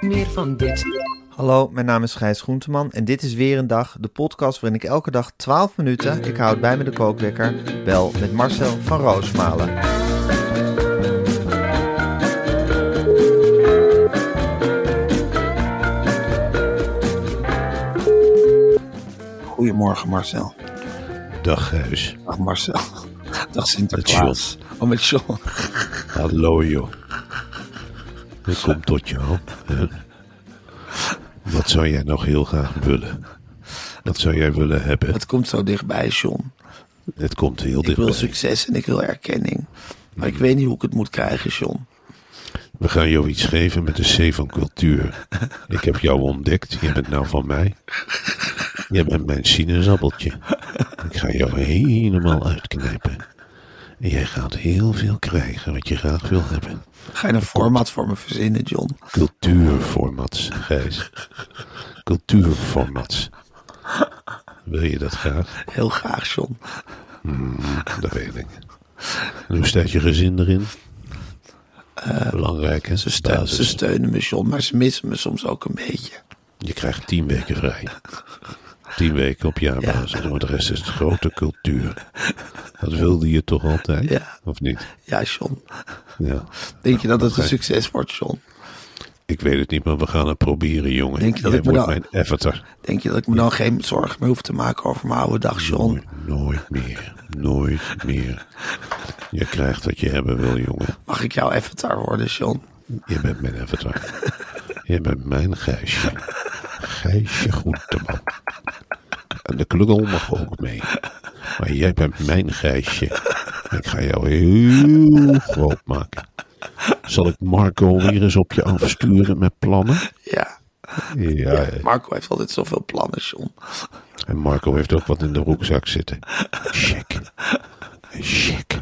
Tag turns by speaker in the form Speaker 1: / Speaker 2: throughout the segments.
Speaker 1: Meer van dit.
Speaker 2: Hallo, mijn naam is Gijs Groenteman en dit is weer een dag, de podcast waarin ik elke dag 12 minuten, ik houd bij me de kookwekker, bel met Marcel van Roosmalen.
Speaker 3: Goedemorgen Marcel.
Speaker 4: Dag Gijs.
Speaker 3: Dag Marcel. Dag
Speaker 4: Met
Speaker 3: Sinterklaas. Oh, met John.
Speaker 4: Hallo joh. Ik kom tot jou. Wat zou jij nog heel graag willen? Wat zou jij willen hebben?
Speaker 3: Het komt zo dichtbij, John.
Speaker 4: Het komt heel
Speaker 3: Ik wil
Speaker 4: dichtbij.
Speaker 3: succes en ik wil erkenning. Maar ik weet niet hoe ik het moet krijgen, John.
Speaker 4: We gaan jou iets geven met de C van cultuur. Ik heb jou ontdekt. Je bent nou van mij. Je bent mijn sinaasappeltje. Ik ga jou helemaal uitknijpen. Jij gaat heel veel krijgen wat je graag wil hebben.
Speaker 3: Ga je een format voor me verzinnen, John?
Speaker 4: Cultuurformats, Gijs. Cultuurformats. Wil je dat graag?
Speaker 3: Heel graag, John.
Speaker 4: Dat weet ik. En hoe staat je gezin erin? Belangrijk, hè?
Speaker 3: Ze, steun- ze steunen me, John, maar ze missen me soms ook een beetje.
Speaker 4: Je krijgt tien weken vrij. Tien weken op jaarbasis, maar de rest is het grote cultuur. Dat wilde je toch altijd?
Speaker 3: Ja.
Speaker 4: Of niet?
Speaker 3: Ja, John.
Speaker 4: Ja.
Speaker 3: Denk je dat het een succes wordt, John?
Speaker 4: Ik weet het niet, maar we gaan het proberen, jongen.
Speaker 3: Denk je dat
Speaker 4: Jij
Speaker 3: ik me dan-
Speaker 4: mijn avatar.
Speaker 3: Denk je dat ik me dan geen zorgen meer hoef te maken over mijn oude dag, John?
Speaker 4: Nooit, nooit meer. Nooit meer. Je krijgt wat je hebben wil, jongen.
Speaker 3: Mag ik jouw avatar worden, John?
Speaker 4: Je bent mijn avatar. Je bent mijn Gijsje. Gijsje Groenteman. En de klungel mag ook mee. Maar jij bent mijn Gijsje. Ik ga jou heel groot maken. Zal ik Marco weer eens op je afsturen met plannen?
Speaker 3: Ja.
Speaker 4: Ja, ja.
Speaker 3: Marco heeft altijd zoveel plannen, John.
Speaker 4: En Marco heeft ook wat in de broekzak zitten. Check. Check.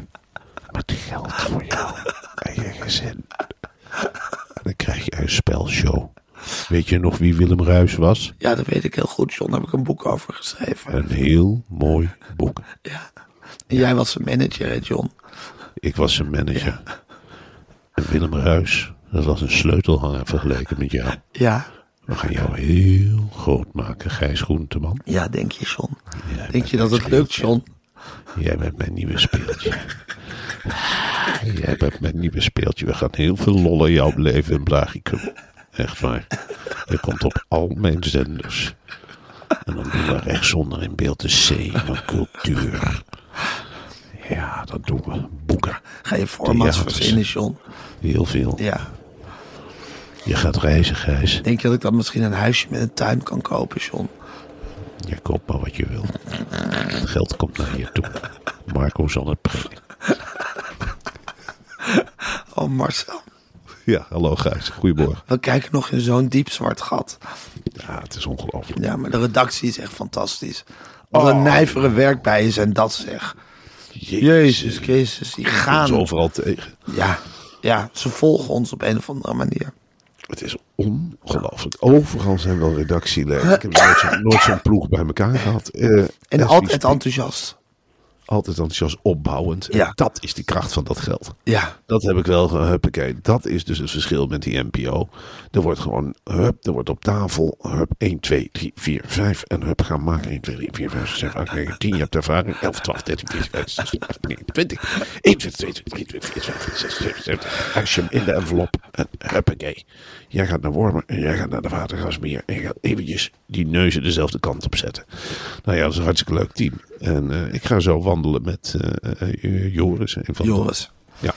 Speaker 4: Met geld voor jou en je gezin. Dan krijg je een spelshow. Weet je nog wie Willem Ruis was?
Speaker 3: Ja, dat weet ik heel goed, John. Daar heb ik een boek over geschreven.
Speaker 4: Een heel mooi boek.
Speaker 3: Ja. En jij was zijn manager, hè, John?
Speaker 4: Ik was zijn manager. En Willem Ruis, dat was een sleutelhanger vergeleken met jou.
Speaker 3: Ja.
Speaker 4: We gaan jou heel groot maken, Gijs Groenteman.
Speaker 3: Ja, denk je, John?
Speaker 4: Jij
Speaker 3: Denk je dat het lukt. John?
Speaker 4: Jij bent mijn nieuwe speeltje. Jij bent mijn nieuwe speeltje. We gaan heel veel lollen in jouw leven in Blagicum. Echt waar. Je komt op al mijn zenders. En dan doen we rechtsonder in beeld de C van cultuur. Ja, dat doen we. Boeken.
Speaker 3: Ga je formats verzinnen, John?
Speaker 4: Heel veel.
Speaker 3: Ja.
Speaker 4: Je gaat reizen, Gijs.
Speaker 3: Denk je dat ik dan misschien een huisje met een tuin kan kopen, John?
Speaker 4: Je koopt maar wat je wil. Het geld komt naar je toe. Marco zal het brengen.
Speaker 3: Oh, Marcel.
Speaker 4: Ja, hallo Gijs. Goedemorgen.
Speaker 3: We kijken nog in zo'n diep zwart gat.
Speaker 4: Ja, het is ongelooflijk.
Speaker 3: Ja, maar de redactie is echt fantastisch. Wat een nijvere werk bij je zijn dat zeg. Jezus Christus, die
Speaker 4: gaan ze overal tegen.
Speaker 3: Ja, ja, ze volgen ons op een of andere manier.
Speaker 4: Het is ongelooflijk. Overal zijn wel redactieleden. Ik heb nooit zo'n ploeg bij elkaar gehad. Eh,
Speaker 3: En altijd enthousiast.
Speaker 4: Altijd enthousiast opbouwend. En
Speaker 3: Ja.
Speaker 4: dat is de kracht van dat geld.
Speaker 3: Ja,
Speaker 4: Dat heb ik wel gehuppakee. Dat is dus het verschil met die NPO. Er wordt gewoon, hup, er wordt op tafel, hup, 1, 2, 3, 4, 5. En hup, gaan maken. 1, 2, 3, 4, 5, 6, 7, 8, 9, 10. Je hebt ervaring. 11, 12, 13, 14, 15, 16, 17, 19, 20. 1, 2, 3, 4, 5, 6, 7, 7. Als je hem in de envelop en huppakee. Jij gaat naar Wormer en jij gaat naar de Watergasmeer. En je gaat eventjes die neuzen dezelfde kant op zetten. Nou ja, dat is een hartstikke leuk team. En uh, ik ga zo wandelen met uh, uh, Joris. Van
Speaker 3: Joris.
Speaker 4: ja,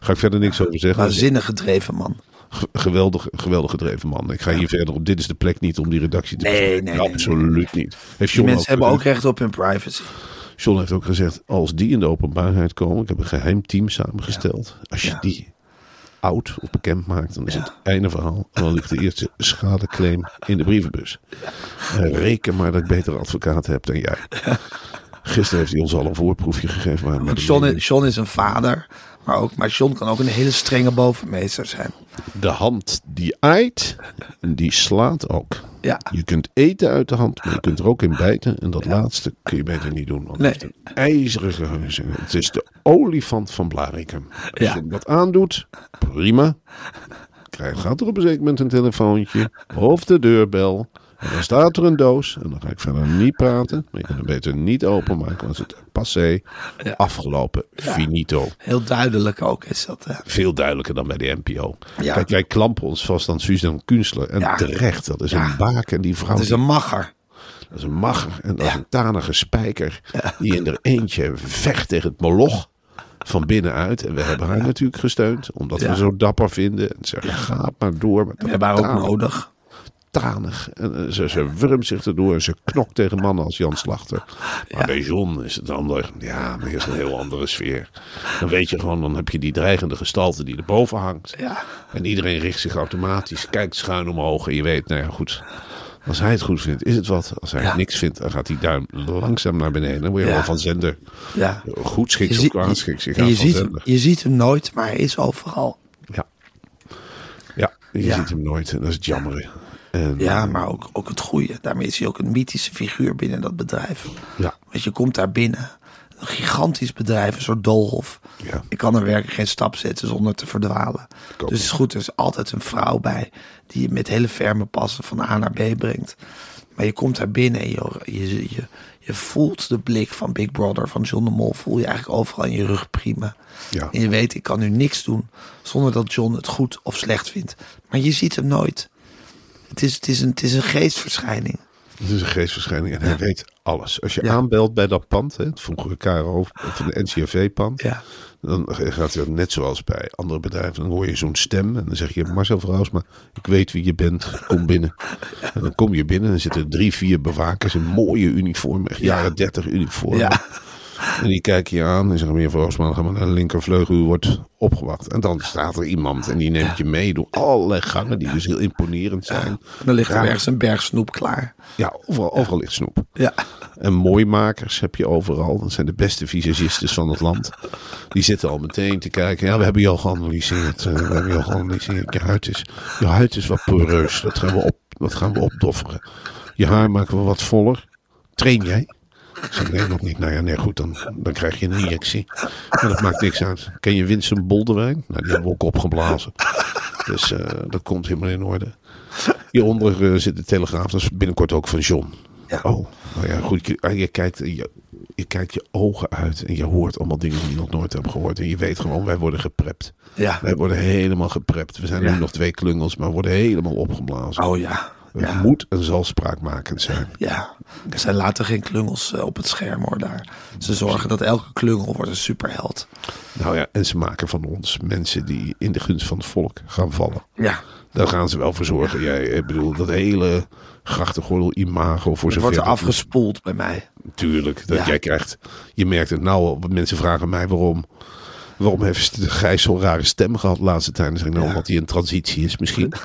Speaker 4: ga ik verder niks over zeggen.
Speaker 3: Waanzinnig gedreven man.
Speaker 4: G- geweldig, geweldig gedreven man. Ik ga hier verder op. Dit is de plek niet om die redactie te
Speaker 3: Nee, nee, nee,
Speaker 4: Absoluut niet. Heeft
Speaker 3: Die
Speaker 4: John
Speaker 3: mensen hebben ook recht op hun privacy.
Speaker 4: John heeft ook gezegd, als die in de openbaarheid komen, ik heb een geheim team samengesteld. Als je
Speaker 3: Ja.
Speaker 4: die oud of bekend maakt, dan is het einde verhaal. En dan ligt de eerste schadeclaim in de brievenbus. Eh, reken maar dat ik betere advocaat heb dan jij. Gisteren heeft hij ons al een voorproefje gegeven. Maar
Speaker 3: John is, John is een vader, maar, ook, maar John kan ook een hele strenge bovenmeester zijn.
Speaker 4: de hand die aait, die slaat ook.
Speaker 3: Ja,
Speaker 4: Je kunt eten uit de hand, maar je kunt er ook in bijten. En dat laatste kun je beter niet doen. Want
Speaker 3: Nee.
Speaker 4: het heeft een ijzeren geheugen. Het is de olifant van Blarikum. Als
Speaker 3: Ja.
Speaker 4: je hem dat aandoet, prima. Krijg, gaat er op een zeker moment een telefoontje of de deurbel. En dan staat er een doos. En dan ga ik verder niet praten. Maar je kunt hem beter niet openmaken. Want het is passé,
Speaker 3: Ja.
Speaker 4: afgelopen, finito.
Speaker 3: heel duidelijk ook is dat. hè.
Speaker 4: Veel duidelijker dan bij de NPO.
Speaker 3: Ja.
Speaker 4: Kijk, wij klampen ons vast aan Suzanne Kunstler. En
Speaker 3: Ja.
Speaker 4: terecht, dat is
Speaker 3: Ja.
Speaker 4: een baken. Die vrouw
Speaker 3: Het is een magger.
Speaker 4: dat is een magger en dat is
Speaker 3: Ja.
Speaker 4: een tanige spijker. Die in er eentje vecht tegen het moloch van binnenuit. En we hebben haar natuurlijk gesteund. Omdat we
Speaker 3: Ja.
Speaker 4: zo dapper vinden. En zeggen, ga maar door. Met
Speaker 3: We hebben haar ook nodig.
Speaker 4: Tanig. En eh, ze, ze wurmt zich erdoor. En ze knokt tegen mannen als Jan Slachter. Maar bij John is het ander. Ja, maar is een heel andere sfeer. Dan weet je gewoon, dan heb je die dreigende gestalte die erboven hangt.
Speaker 3: Ja,
Speaker 4: En iedereen richt zich automatisch, kijkt schuin omhoog. En je weet, nou ja, goed. Als hij het goed vindt, is het wat. Als hij
Speaker 3: Ja.
Speaker 4: niks vindt, dan gaat die duim langzaam naar beneden. Dan word je
Speaker 3: Ja.
Speaker 4: wel van zender.
Speaker 3: ja.
Speaker 4: Goed schikt
Speaker 3: Je,
Speaker 4: of kwaad schikt. Je
Speaker 3: je, ziet hem, je ziet hem nooit, maar hij is overal.
Speaker 4: Ja. Ja, je ziet hem nooit. En dat is het jammer. En,
Speaker 3: Ja, maar ook, ook het goede. Daarmee is hij ook een mythische figuur binnen dat bedrijf.
Speaker 4: Ja.
Speaker 3: Want je komt daar binnen. Een gigantisch bedrijf, een soort doolhof.
Speaker 4: Ja.
Speaker 3: Ik kan er werkelijk geen stap zetten zonder te verdwalen. Dus het is goed, er is altijd een vrouw bij die je met hele ferme passen van A naar B brengt. Maar je komt daar binnen en je, je, je, je voelt de blik van Big Brother, van John de Mol, voel je eigenlijk overal in je rug prima.
Speaker 4: Ja.
Speaker 3: En je weet, ik kan nu niks doen zonder dat John het goed of slecht vindt. Maar je ziet hem nooit. Het is, het is, een, het is een geestverschijning.
Speaker 4: Het is een geestverschijning en hij weet alles. Als je
Speaker 3: Ja.
Speaker 4: aanbelt bij dat pand, hè, het vroegere KRO of de NCRV-pand,
Speaker 3: Ja.
Speaker 4: dan gaat het net zoals bij andere bedrijven. Dan hoor je zo'n stem en dan zeg je, Marcel Vrouwsma, ik weet wie je bent, kom binnen. En dan kom je binnen en dan zitten drie, vier bewakers in mooie uniformen, echt jaren dertig uniformen. En die kijken je aan en zeggen, meneer dan gaan we naar de linkervleugel, u wordt opgewacht. En dan staat er iemand en die neemt je mee door allerlei gangen die dus heel imponerend zijn.
Speaker 3: Dan ligt er ergens een berg snoep klaar.
Speaker 4: Ja, overal, overal ligt snoep.
Speaker 3: Ja.
Speaker 4: En mooimakers heb je overal. Dat zijn de beste visagistes van het land. Die zitten al meteen te kijken. Ja, we hebben je al geanalyseerd. Eh, we hebben je al geanalyseerd. Je huid is, je huid is wat poreus. Dat gaan we, op, dat gaan we opdofferen. Je haar maken we wat voller. Train jij? Ik zeg, nee, nog niet. Nou ja, nee, goed, dan, dan krijg je een injectie. Maar dat maakt niks uit. Ken je Winston Boldewijn? Nou, die hebben we ook opgeblazen. Dus eh, dat komt helemaal in orde. Hieronder eh, zit de Telegraaf. Dat is binnenkort ook van John.
Speaker 3: Ja.
Speaker 4: Oh, nou ja, goed. Je, je, kijkt, je, je kijkt je ogen uit en je hoort allemaal dingen die je nog nooit hebt gehoord. En je weet gewoon, wij worden geprept.
Speaker 3: Ja.
Speaker 4: Wij worden helemaal geprept. We zijn
Speaker 3: Ja.
Speaker 4: nu nog twee klungels, maar worden helemaal opgeblazen.
Speaker 3: Oh ja.
Speaker 4: Het
Speaker 3: Ja.
Speaker 4: moet en zal spraakmakend zijn.
Speaker 3: Ja, zijn later geen klungels eh, op het scherm hoor daar. Ze zorgen dat elke klungel wordt een superheld.
Speaker 4: Nou ja, en ze maken van ons mensen die in de gunst van het volk gaan vallen.
Speaker 3: Ja,
Speaker 4: Daar gaan ze wel voor zorgen. Jij, ik bedoel, dat hele grachtengordel imago voor
Speaker 3: het wordt er
Speaker 4: zover-
Speaker 3: afgespoeld bij mij.
Speaker 4: Tuurlijk, dat
Speaker 3: Ja.
Speaker 4: jij krijgt. Je merkt het nou al. Mensen vragen mij waarom. Waarom heeft de Gijs zo'n rare stem gehad de laatste tijd? Dan zeg ik nou,
Speaker 3: Ja.
Speaker 4: omdat hij in transitie is misschien.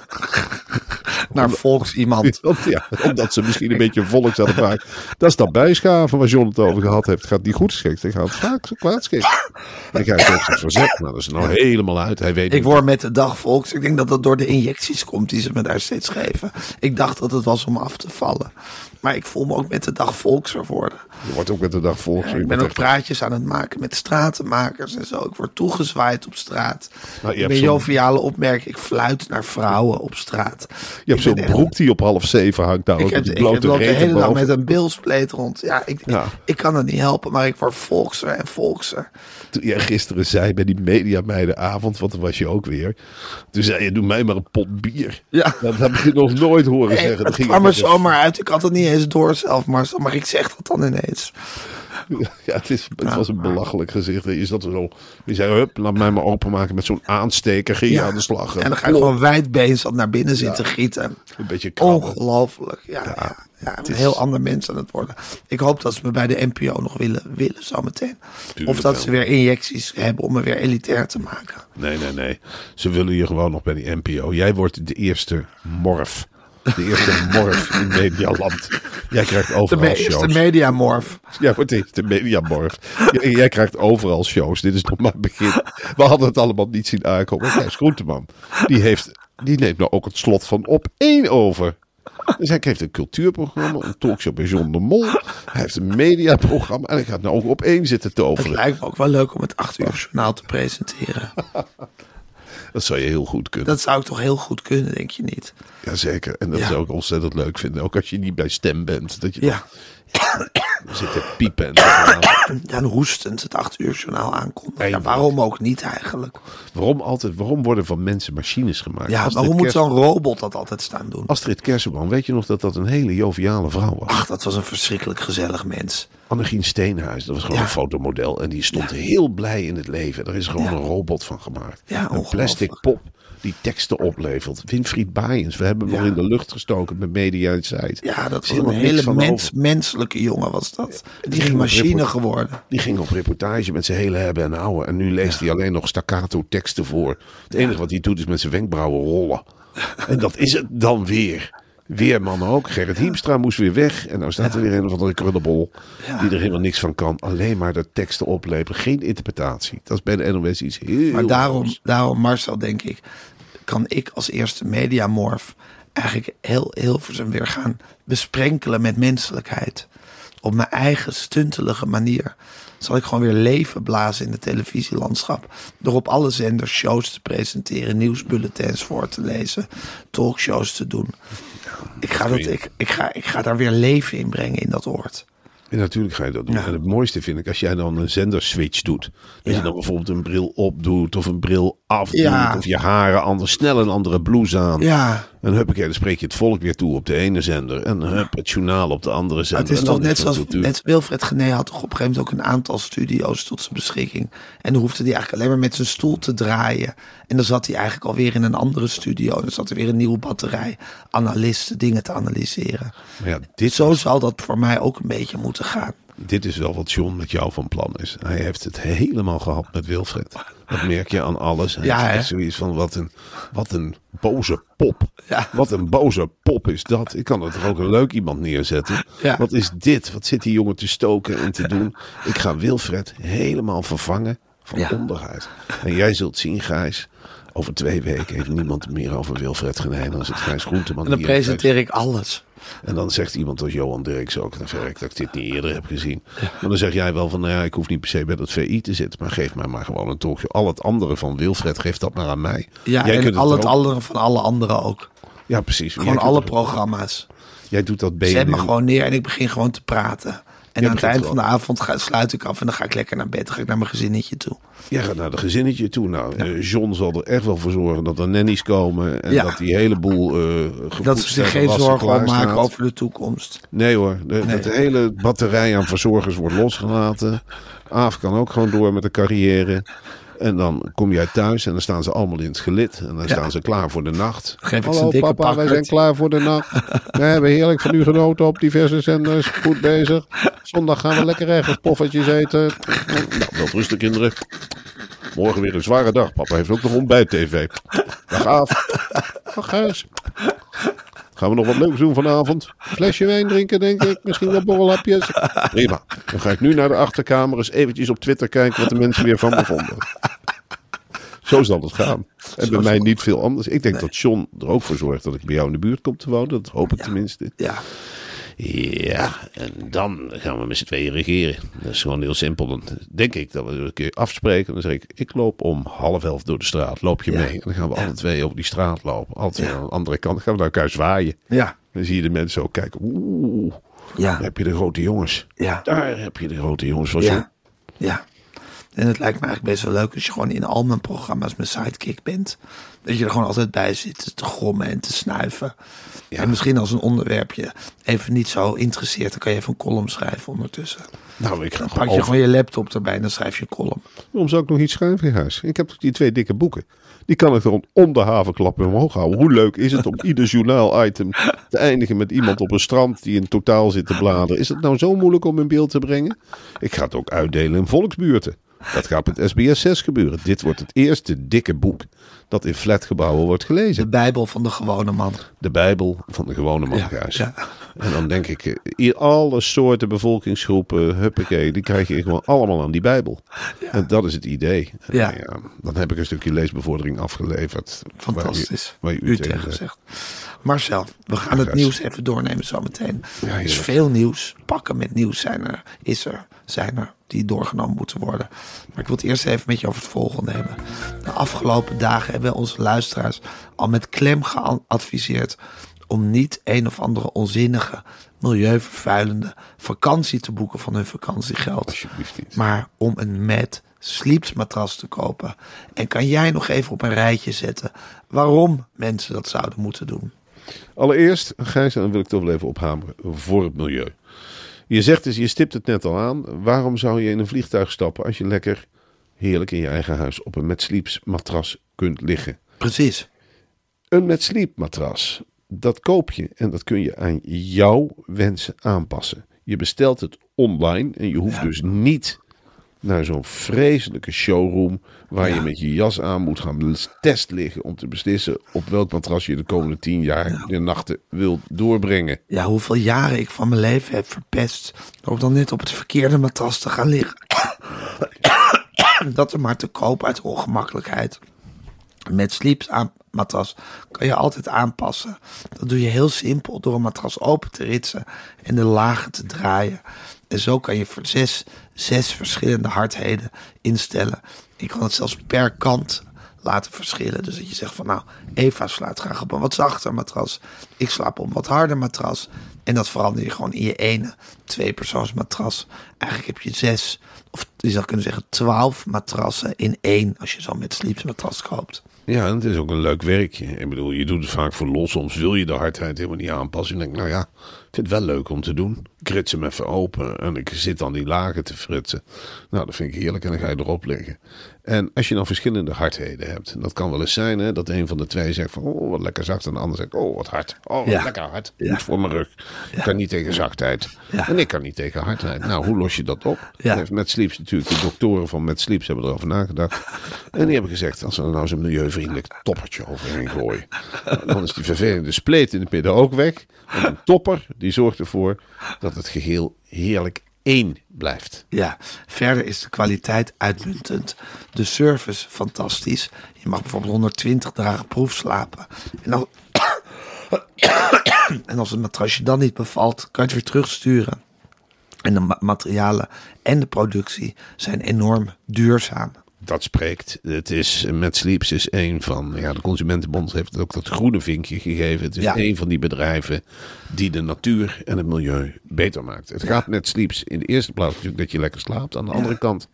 Speaker 3: Naar volks iemand.
Speaker 4: Ja, omdat ze misschien een beetje volks hadden maken. Dat is dat bijschaven waar John het over gehad heeft. Het gaat niet goed schikt. Het gaat vaak kwaad schikt. En hij heeft zich verzet. Nou, dat is er nou helemaal uit. Hij weet
Speaker 3: Ik word met de dag volks. Ik denk dat dat door de injecties komt die ze me daar steeds geven. Ik dacht dat het was om af te vallen. Maar ik voel me ook met de dag volkser worden.
Speaker 4: Je wordt ook met de dag volks.
Speaker 3: Ik ben ook praatjes aan het maken met stratenmakers en zo. Ik word toegezwaaid op straat.
Speaker 4: Nou, je
Speaker 3: ik ben joviale opmerking. Ik fluit naar vrouwen op straat.
Speaker 4: Je hebt zo'n
Speaker 3: echt-
Speaker 4: broek die op half zeven hangt. Daar
Speaker 3: Ik heb, ik de hele dag met een bilspleet rond. Ja, ik,
Speaker 4: Ja.
Speaker 3: Ik, ik kan het niet helpen, maar ik word volkser en volkser.
Speaker 4: Toen jij gisteren zei bij die mediameidenavond, want dan was je ook weer. Toen zei je, doe mij maar een pot bier.
Speaker 3: Ja.
Speaker 4: Dat heb ik nog nooit horen
Speaker 3: Nee,
Speaker 4: zeggen. Dan
Speaker 3: het
Speaker 4: ging
Speaker 3: kwam er zomaar uit. Ik had het niet eens door zelf, Marcel. Maar ik zeg dat dan ineens.
Speaker 4: Ja, het, is, het was een belachelijk gezicht. Je zat er zo. Je zei, hup, laat mij maar openmaken met zo'n aansteker. Ging je
Speaker 3: Ja.
Speaker 4: aan de slag.
Speaker 3: En dan ga ik gewoon wijdbeens naar binnen zitten gieten.
Speaker 4: Een beetje krabben.
Speaker 3: Ongelooflijk. Ja, ja. ja, een heel ander mens aan het worden. Ik hoop dat ze me bij de NPO nog willen, willen zometeen. Of dat
Speaker 4: wel.
Speaker 3: ze weer injecties hebben om me weer elitair te maken.
Speaker 4: Nee, nee, nee. Ze willen je gewoon nog bij die NPO. Jij wordt de eerste morf. De eerste morf in Medialand. Jij krijgt
Speaker 3: De
Speaker 4: overal
Speaker 3: eerste
Speaker 4: shows.
Speaker 3: mediamorf.
Speaker 4: Jij wordt de eerste mediamorf. Jij, jij krijgt overal shows. Dit is nog maar het begin. We hadden het allemaal niet zien aankomen. Gijs Groenteman. Die, heeft, die neemt nou ook het slot van op één over. Dus hij heeft een cultuurprogramma, een talkshow bij John de Mol. Hij heeft een mediaprogramma. En hij gaat nou ook op één zitten
Speaker 3: Het
Speaker 4: toveren.
Speaker 3: lijkt me ook wel leuk om het acht uur journaal te presenteren.
Speaker 4: Dat zou je heel goed kunnen.
Speaker 3: Dat zou ik toch heel goed kunnen, denk je niet?
Speaker 4: Jazeker. En dat
Speaker 3: Ja.
Speaker 4: zou ik ontzettend leuk vinden. Ook als je niet bij stem bent. Dat je
Speaker 3: Ja.
Speaker 4: dan zit te piepen. En
Speaker 3: en hoestend het acht uur journaal aankondigen. Ja, waarom ook niet eigenlijk?
Speaker 4: waarom, altijd, waarom worden van mensen machines gemaakt?
Speaker 3: Ja, waarom moet zo'n robot dat altijd staan doen?
Speaker 4: Astrid Kersenman, weet je nog dat dat een hele joviale vrouw was?
Speaker 3: Ach, dat was een verschrikkelijk gezellig mens.
Speaker 4: Annegien Steenhuis, dat was gewoon
Speaker 3: Ja.
Speaker 4: een fotomodel. En die stond heel blij in het leven. Daar is gewoon een robot van gemaakt. Een plastic pop die teksten oplevert. Winfried Baaiens, we hebben hem
Speaker 3: Ja.
Speaker 4: nog in de lucht gestoken met Media Insight.
Speaker 3: Ja, dat
Speaker 4: Er is
Speaker 3: een hele
Speaker 4: van
Speaker 3: mens, jongen was dat. Die
Speaker 4: ging
Speaker 3: machine geworden.
Speaker 4: Die ging op reportage met zijn hele hebben en houden. En nu leest hij alleen nog staccato teksten voor. Het enige wat hij doet is met zijn wenkbrauwen rollen. En dat is het dan weer. Weerman ook. Gerrit Hiemstra moest weer weg. En nou staat er weer een of andere krullenbol.
Speaker 3: Ja.
Speaker 4: Die er helemaal niks van kan. Alleen maar de teksten opleveren. Geen interpretatie. Dat is bij de NOS iets heel
Speaker 3: Maar daarom, daarom, Marcel, denk ik, kan ik als eerste mediamorf eigenlijk heel Hilversum weer gaan besprenkelen met menselijkheid. Op mijn eigen stuntelige manier zal ik gewoon weer leven blazen in het televisielandschap. Door op alle zenders shows te presenteren, nieuwsbulletins voor te lezen, talkshows te doen. Ik ga, dat, ik, ik, ga, ik ga daar weer leven in brengen in dat oord.
Speaker 4: En natuurlijk ga je dat doen.
Speaker 3: Ja.
Speaker 4: En het mooiste vind ik als jij dan een zenderswitch doet. Dat
Speaker 3: Ja.
Speaker 4: je dan bijvoorbeeld een bril opdoet of een bril afdoet.
Speaker 3: Ja.
Speaker 4: Of je haren anders, snel een andere blouse aan.
Speaker 3: Ja,
Speaker 4: En huppakee, dan spreek je het volk weer toe op de ene zender. En hup, het journaal op de andere zender.
Speaker 3: het is toch net zoals net, Wilfred Gené had toch op een gegeven moment ook een aantal studio's tot zijn beschikking. En dan hoefde hij eigenlijk alleen maar met zijn stoel te draaien. En dan zat hij eigenlijk alweer in een andere studio. En dan zat er weer een nieuwe batterij analisten dingen te analyseren.
Speaker 4: Ja, dit,
Speaker 3: Zo zal dat voor mij ook een beetje moeten gaan.
Speaker 4: Dit is wel wat John met jou van plan is. Hij heeft het helemaal gehad met Wilfred. Dat merk je aan alles. Hij
Speaker 3: Ja,
Speaker 4: echt zoiets van, wat een, wat een boze pop.
Speaker 3: Ja.
Speaker 4: Wat een boze pop is dat. Ik kan er toch ook een leuk iemand neerzetten.
Speaker 3: Ja.
Speaker 4: Wat is dit? Wat zit die jongen te stoken en te doen? Ik ga Wilfred helemaal vervangen van onderuit. En jij zult zien, Gijs... Over twee weken heeft niemand meer over Wilfred Genijn. Dan is het Gijs Groenteman.
Speaker 3: En dan presenteer ik alles.
Speaker 4: en dan zegt iemand als Johan Dirks ook, dan verrek dat ik dit niet eerder heb gezien. Maar dan zeg jij wel van, nou ja, ik hoef niet per se bij dat VI te zitten, maar geef mij maar gewoon een talkshow. Al het andere van Wilfred, geef dat maar aan mij.
Speaker 3: Ja,
Speaker 4: Jij
Speaker 3: en
Speaker 4: kunt
Speaker 3: al het andere van alle anderen ook.
Speaker 4: Ja, precies.
Speaker 3: Gewoon alle programma's.
Speaker 4: Jij doet dat
Speaker 3: Zet me gewoon neer en ik begin gewoon te praten. En aan het eind van de avond ga, sluit ik af en dan ga ik lekker naar bed. Dan ga ik naar mijn gezinnetje toe.
Speaker 4: Jij gaat naar de gezinnetje toe. Nou, eh, John zal er echt wel voor zorgen dat er nannies komen. En
Speaker 3: Ja.
Speaker 4: dat die heleboel uh,
Speaker 3: Dat ze zich geen zorgen om maken over de toekomst.
Speaker 4: Nee hoor, de,
Speaker 3: Nee.
Speaker 4: dat de hele batterij aan verzorgers wordt losgelaten. Aaf kan ook gewoon door met de carrière. En dan kom jij thuis en dan staan ze allemaal in het gelid. En dan
Speaker 3: Ja.
Speaker 4: staan ze klaar voor de nacht.
Speaker 3: Geef ik ze
Speaker 4: Hallo
Speaker 3: een dikke
Speaker 4: papa, wij zijn klaar voor de nacht. We hebben heerlijk van u genoten op diverse zenders. Goed bezig. Zondag gaan we lekker ergens poffertjes eten. Nou, wel rustig kinderen. Morgen weer een zware dag. Papa heeft ook nog ontbijt-tv. Dag Aaf. Dag Gijs. Gaan we nog wat leuks doen vanavond? Flesje wijn drinken, denk ik. Misschien wat borrelhapjes. Prima. Dan ga ik nu naar de achterkamer eens eventjes op Twitter kijken wat de mensen weer van me vonden. Zo zal het gaan. En bij mij niet veel anders. Ik denk dat John er ook voor zorgt dat ik bij jou in de buurt kom te wonen. Dat hoop ik tenminste.
Speaker 3: Ja,
Speaker 4: Ja, en dan gaan we met z'n tweeën regeren. Dat is gewoon heel simpel. Dan denk ik dat we een keer afspreken. Dan zeg ik, ik loop om half elf door de straat. Loop je
Speaker 3: Ja.
Speaker 4: mee? En dan gaan we alle twee op die straat lopen. Alle twee aan de andere kant. Dan gaan we naar elkaar zwaaien.
Speaker 3: Ja,
Speaker 4: Dan zie je de mensen ook kijken. Oeh,
Speaker 3: ja,
Speaker 4: daar heb je de grote jongens.
Speaker 3: ja,
Speaker 4: Daar heb je de grote jongens van
Speaker 3: ja, ja. En het lijkt me eigenlijk best wel leuk als je gewoon in al mijn programma's mijn sidekick bent. Dat je er gewoon altijd bij zit te grommen en te snuiven.
Speaker 4: Ja.
Speaker 3: En misschien als een onderwerpje even niet zo interesseert, dan kan je even een column schrijven ondertussen.
Speaker 4: Nou, ik ga
Speaker 3: Dan pak je
Speaker 4: over-
Speaker 3: gewoon je laptop erbij en dan schrijf je een column.
Speaker 4: Waarom zou ik nog iets schrijven in huis? Ik heb toch die twee dikke boeken. Die kan ik er om de havenklap omhoog houden. Hoe leuk is het om ieder journaal-item te eindigen met iemand op een strand die in totaal zit te bladeren? Is het nou zo moeilijk om in beeld te brengen? Ik ga het ook uitdelen in volksbuurten. Dat gaat met SBS 6 gebeuren. Dit wordt het eerste dikke boek dat in flatgebouwen wordt
Speaker 3: De
Speaker 4: gelezen.
Speaker 3: Bijbel van de gewone man.
Speaker 4: De Bijbel van de gewone man
Speaker 3: Ja.
Speaker 4: En dan denk ik, hier alle soorten bevolkingsgroepen, huppakee, die krijg je gewoon allemaal aan die Bijbel. En dat is het idee. En
Speaker 3: Ja.
Speaker 4: dan heb ik een stukje leesbevordering afgeleverd.
Speaker 3: Fantastisch.
Speaker 4: Waar je, waar je
Speaker 3: u
Speaker 4: u
Speaker 3: tegen gezegd. Marcel, we gaan het nieuws even doornemen zometeen.
Speaker 4: Ja,
Speaker 3: er is veel nieuws. Pakken met nieuws zijn er, is er, zijn er, die doorgenomen moeten worden. Maar ik wil het eerst even met je over het volgende hebben. De afgelopen dagen hebben onze luisteraars al met klem geadviseerd om niet een of andere onzinnige, milieuvervuilende vakantie te boeken van hun vakantiegeld.
Speaker 4: Alsjeblieft niet.
Speaker 3: Maar om een Mad Sleeps matras te kopen. En kan jij nog even op een rijtje zetten waarom mensen dat zouden moeten doen?
Speaker 4: Allereerst, Gijs, en dan wil ik toch wel even ophameren, voor het milieu. Je zegt dus, je stipt het net al aan. Waarom zou je in een vliegtuig stappen als je lekker heerlijk in je eigen huis op een met sleeps matras kunt liggen?
Speaker 3: Precies.
Speaker 4: Een met sleep matras, dat koop je en dat kun je aan jouw wensen aanpassen. Je bestelt het online en je hoeft dus niet naar zo'n vreselijke showroom waar je met je jas aan moet gaan test liggen om te beslissen op welk matras je de komende tien jaar de nachten wilt doorbrengen.
Speaker 3: Ja, hoeveel jaren ik van mijn leven heb verpest door dan net op het verkeerde matras te gaan liggen. dat er maar te koop uit ongemakkelijkheid. Met Sleeps aan matras kan je altijd aanpassen. Dat doe je heel simpel door een matras open te ritsen en de lagen te draaien. En zo kan je zes, zes verschillende hardheden instellen. Je kan het zelfs per kant laten verschillen. Dus dat je zegt van nou, Eva slaapt graag op een wat zachter matras. Ik slaap op een wat harder matras. En dat verander je gewoon in je ene tweepersoons matras. Eigenlijk heb je zes, of je zou kunnen zeggen twaalf matrassen in één. Als je zo met Sleeps matras koopt.
Speaker 4: Ja, en het is ook een leuk werkje. Ik bedoel, je doet het vaak voor los. Soms wil je de hardheid helemaal niet aanpassen. Je denkt, nou ja, ik vind het wel leuk om te doen. Ik rits hem even open en ik zit dan die lagen te fritsen. Nou, dat vind ik heerlijk en dan ga je erop liggen. En als je dan verschillende hardheden hebt. en Dat kan wel eens zijn hè, dat een van de twee zegt van, oh, wat lekker zacht. En de ander zegt, oh, wat hard. Oh, wat
Speaker 3: Ja.
Speaker 4: lekker hard.
Speaker 3: Ja.
Speaker 4: Goed voor mijn rug. Ik kan niet tegen zachtheid. En ik kan niet tegen hardheid. Nou, hoe los je dat op? Heeft Met Sleeps natuurlijk, de doktoren van Met Sleeps hebben erover nagedacht. En die hebben gezegd, als we er nou zo'n milieuvriendelijk toppertje overheen gooien. Dan is die vervelende spleet in het midden ook weg. Want een topper, die zorgt ervoor dat het geheel heerlijk blijft.
Speaker 3: Ja, verder is de kwaliteit uitmuntend. De service fantastisch. Je mag bijvoorbeeld 120 dagen proef slapen. En als, en als het matrasje dan niet bevalt, kan je het weer terugsturen. En de ma- materialen en de productie zijn enorm duurzaam.
Speaker 4: Dat spreekt. Het is, met Sleeps is een van, ja, de Consumentenbond heeft ook dat groene vinkje gegeven. Het is
Speaker 3: Ja.
Speaker 4: een van die bedrijven die de natuur en het milieu beter maakt. Het gaat met Sleeps in de eerste plaats natuurlijk dat je lekker slaapt. Aan de andere kant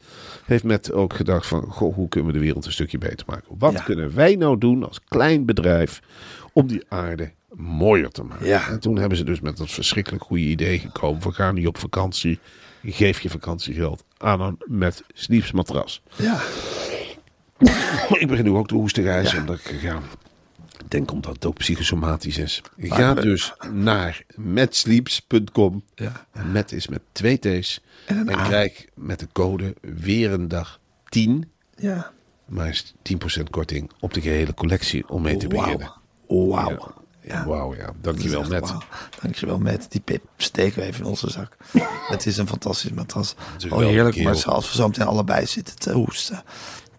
Speaker 4: heeft Met ook gedacht van, goh, hoe kunnen we de wereld een stukje beter maken? Wat kunnen wij nou doen als klein bedrijf om die aarde mooier te maken?
Speaker 3: Ja.
Speaker 4: En toen hebben ze dus met dat verschrikkelijk goede idee gekomen. We gaan niet op vakantie. Geef je vakantiegeld aan met Sleeps matras.
Speaker 3: Ja,
Speaker 4: Ik begin nu ook te hoesten, Gijs,
Speaker 3: Ja.
Speaker 4: omdat ik ja, ik denk omdat het ook psychosomatisch is.
Speaker 3: Maar
Speaker 4: Ga dus naar metsleeps.com.
Speaker 3: Ja.
Speaker 4: Met is met twee T's.
Speaker 3: En
Speaker 4: En, krijg met de code weer een dag 10.
Speaker 3: ja.
Speaker 4: Maar is 10% korting op de gehele collectie om mee te beginnen.
Speaker 3: Wauw. Wauw.
Speaker 4: Ja. Wauw, ja. Dankjewel, Met.
Speaker 3: wauw. Dankjewel, Met. Die pip steken we even in onze zak. Het is een fantastisch matras. Oh, heerlijk, maar zoals we zo meteen allebei zitten te hoesten.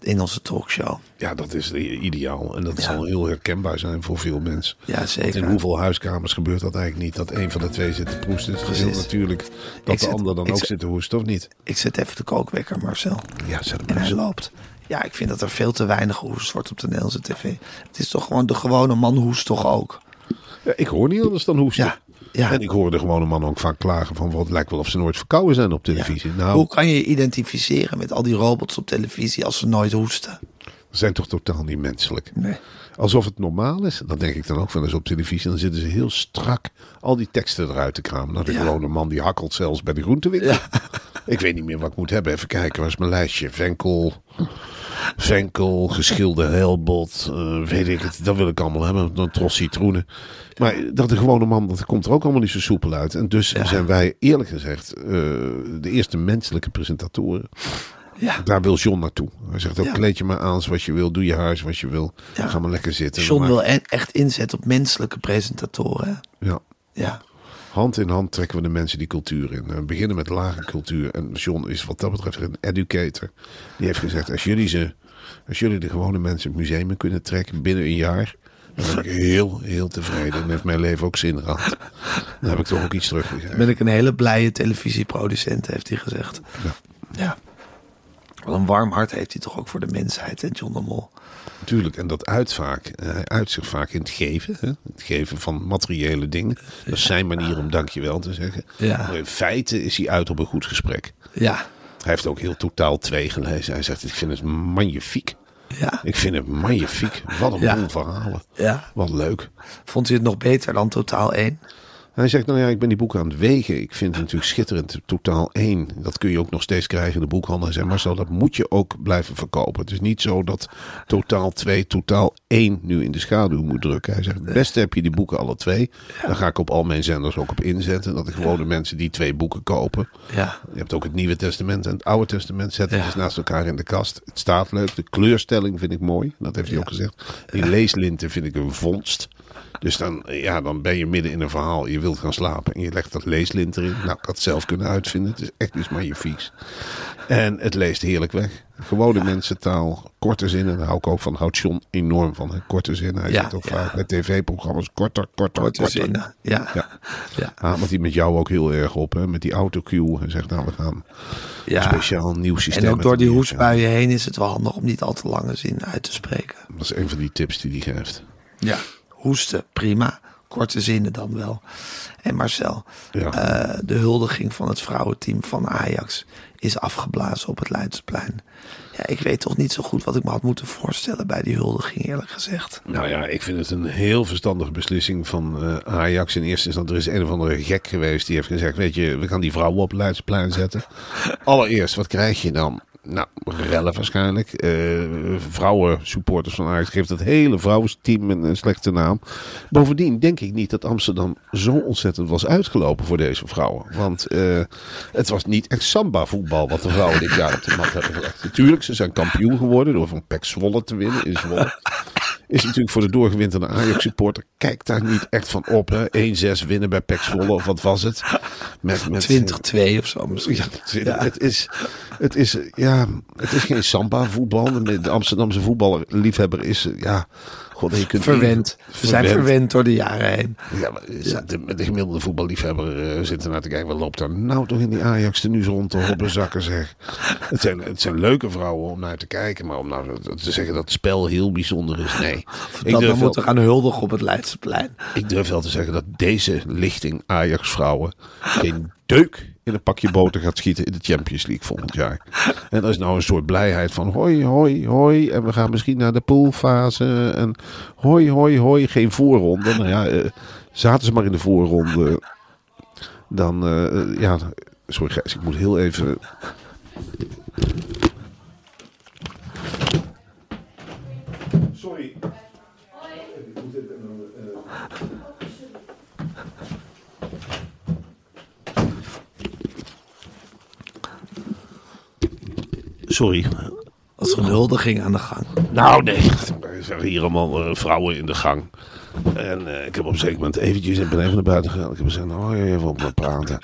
Speaker 3: Engelse talkshow.
Speaker 4: Ja, dat is ideaal. En dat
Speaker 3: Ja.
Speaker 4: zal heel herkenbaar zijn voor veel mensen.
Speaker 3: Ja, zeker.
Speaker 4: in hoeveel huiskamers gebeurt dat eigenlijk niet? Dat een van de twee zit te proesten. Het is heel natuurlijk
Speaker 3: Ik
Speaker 4: dat de ander dan ook
Speaker 3: zit-
Speaker 4: zit te hoesten, of niet?
Speaker 3: Ik zet even de kookwekker, Marcel.
Speaker 4: Ja, zet hem
Speaker 3: En hij loopt. Ja, ik vind dat er veel te weinig gehoest wordt op de Nederlandse tv. Het is toch gewoon de gewone man hoest toch ook?
Speaker 4: Ja, ik hoor niet anders dan hoesten.
Speaker 3: Ja, ja.
Speaker 4: En ik hoor de gewone man ook vaak klagen van... het lijkt wel of ze nooit verkouden zijn op televisie. Nou,
Speaker 3: Hoe kan je je identificeren met al die robots op televisie als ze nooit hoesten?
Speaker 4: ze zijn toch totaal niet menselijk.
Speaker 3: Nee.
Speaker 4: Alsof het normaal is. Dat denk ik dan ook wel eens op televisie. Dan zitten ze heel strak al die teksten eruit te kramen. Nou, de
Speaker 3: Ja.
Speaker 4: gewone man die hakkelt zelfs bij de groentewinkel. Ik weet niet meer wat ik moet hebben. Even kijken, waar is mijn lijstje? Venkel, venkel, geschilde helbot, eh, weet ik het. Dat wil ik allemaal hebben. Een tros citroenen. Maar dat de gewone man, dat komt er ook allemaal niet zo soepel uit. En dus zijn wij eerlijk gezegd eh, de eerste menselijke presentatoren.
Speaker 3: Ja.
Speaker 4: Daar wil John naartoe. Hij zegt ook,
Speaker 3: Ja.
Speaker 4: kleed je maar aan zoals je wil. Doe je haar zoals je wil. Ga maar lekker zitten.
Speaker 3: John
Speaker 4: Maar-
Speaker 3: wil e- echt inzetten op menselijke presentatoren.
Speaker 4: Ja.
Speaker 3: Ja.
Speaker 4: Hand in hand trekken we de mensen die cultuur in. We beginnen met lage cultuur. En John is wat dat betreft een educator. Die heeft gezegd, als jullie, ze, als jullie de gewone mensen het museum in kunnen trekken binnen een jaar... dan ben ik heel, heel tevreden. En heeft mijn leven ook zin gehad. Dan heb ik toch ook iets teruggegeven.
Speaker 3: Ben ik een hele blije televisieproducent, heeft hij gezegd.
Speaker 4: Ja.
Speaker 3: Ja. Wat een warm hart heeft hij toch ook voor de mensheid, hè, John de Mol.
Speaker 4: Natuurlijk, en dat uit vaak. eh, Hij uit zich vaak in het geven. Hè? Het geven van materiële dingen. Dat is zijn manier om dankjewel te zeggen.
Speaker 3: Ja.
Speaker 4: Maar in feite is hij uit op een goed gesprek.
Speaker 3: Ja.
Speaker 4: Hij heeft ook heel totaal twee gelezen. Hij zegt, ik vind het magnifiek.
Speaker 3: Ja.
Speaker 4: Ik vind het magnifiek. Wat een
Speaker 3: Ja.
Speaker 4: boel verhalen.
Speaker 3: Ja.
Speaker 4: Wat leuk.
Speaker 3: Vond hij het nog beter dan Totaal 1?
Speaker 4: Hij zegt, nou ja, ik ben die boeken aan het wegen. Ik vind het natuurlijk schitterend. Totaal één. Dat kun je ook nog steeds krijgen in de boekhandel. Hij zegt, Marcel, dat moet je ook blijven verkopen. Het is niet zo dat totaal twee, totaal één nu in de schaduw moet drukken. Hij zegt, het beste heb je die boeken alle twee. Daar ga ik op al mijn zenders ook op inzetten. Dat de gewone mensen die twee boeken kopen.
Speaker 3: Ja.
Speaker 4: Je hebt ook het Nieuwe Testament en het Oude Testament. Zet het
Speaker 3: Ja.
Speaker 4: eens naast elkaar in de kast. Het staat leuk. De kleurstelling vind ik mooi. Dat heeft hij ook gezegd. Die leeslinten vind ik een vondst. Dus dan, ja, dan ben je midden in een verhaal. Je wilt gaan slapen en je legt dat leeslint erin. Nou, ik had het zelf kunnen uitvinden. Het is echt iets magnifieks. En het leest heerlijk weg. Gewone mensentaal, korte zinnen. Daar hou ik ook van. Houdt John enorm van. Hè? Korte zinnen. Hij
Speaker 3: Ja,
Speaker 4: zegt ook
Speaker 3: ja.
Speaker 4: vaak bij tv-programma's korter, korter,
Speaker 3: Korte
Speaker 4: korter.
Speaker 3: zinnen. Ja.
Speaker 4: Ja.
Speaker 3: Ja.
Speaker 4: Hamert hij met jou ook heel erg op, hè? met die autocue. En zegt, nou, we gaan
Speaker 3: Ja.
Speaker 4: een speciaal nieuw systeem.
Speaker 3: En ook door die hoestbuien heen is het wel handig om niet al te lange zin uit te spreken.
Speaker 4: Dat is een van die tips die hij geeft.
Speaker 3: Ja. Hoesten, prima. Korte zinnen dan wel. En Marcel,
Speaker 4: Ja.
Speaker 3: eh, de huldiging van het vrouwenteam van Ajax is afgeblazen op het Leidseplein. Ja, ik weet toch niet zo goed wat ik me had moeten voorstellen bij die huldiging, eerlijk gezegd.
Speaker 4: Nou ja, ik vind het een heel verstandige beslissing van eh, Ajax. In eerste instantie, er is een of andere gek geweest die heeft gezegd... weet je, we gaan die vrouwen op het Leidsplein zetten. Allereerst, wat krijg je dan? Nou, rellen waarschijnlijk. Eh vrouwen supporters van Ajax geeft het hele vrouwenteam een, een slechte naam. Bovendien denk ik niet dat Amsterdam zo ontzettend was uitgelopen voor deze vrouwen. Want eh, het was niet echt samba voetbal wat de vrouwen dit jaar op de mat hebben gelegd. Natuurlijk, ze zijn kampioen geworden door van Pek Zwolle te winnen in Zwolle. Is natuurlijk voor de doorgewinterde Ajax supporter. Kijk daar niet echt van op. hè. 1-6 winnen bij Pek Zwolle of wat was het? Met, met
Speaker 3: 20-2 of zo misschien.
Speaker 4: ja, het, is- het is, het is, ja, het is geen samba voetbal. De Amsterdamse voetballiefhebber is, ja, god, je kunt
Speaker 3: Verwend. We zijn verwend door de jaren heen.
Speaker 4: Ja, maar de, de gemiddelde voetballiefhebber eh, zit er naar te kijken. Wat loopt er nou toch in die Ajax tenues rond te hobbezakken zeg. Het zijn, het zijn leuke vrouwen om naar te kijken. Maar om nou te zeggen dat het spel heel bijzonder is, nee. Ik
Speaker 3: Dat we moeten gaan huldigen op het Leidseplein.
Speaker 4: ik durf wel te zeggen dat deze lichting Ajax vrouwen geen deuk in een pakje boter gaat schieten in de Champions League volgend jaar. En dat is nou een soort blijheid van hoi, hoi, hoi. En we gaan misschien naar de poolfase. En hoi, hoi, hoi. Geen voorronde. Nou ja, eh, zaten ze maar in de voorronde. Dan, eh, ja, sorry Gijs, ik moet heel even... Sorry.
Speaker 3: Als er een huldiging aan de gang.
Speaker 4: Nou, nee. Er zijn hier allemaal eh, vrouwen in de gang. En eh, ik heb op een zeker moment eventjes, ik ben even naar buiten gegaan. Ik heb gezegd, nou, even op me praten.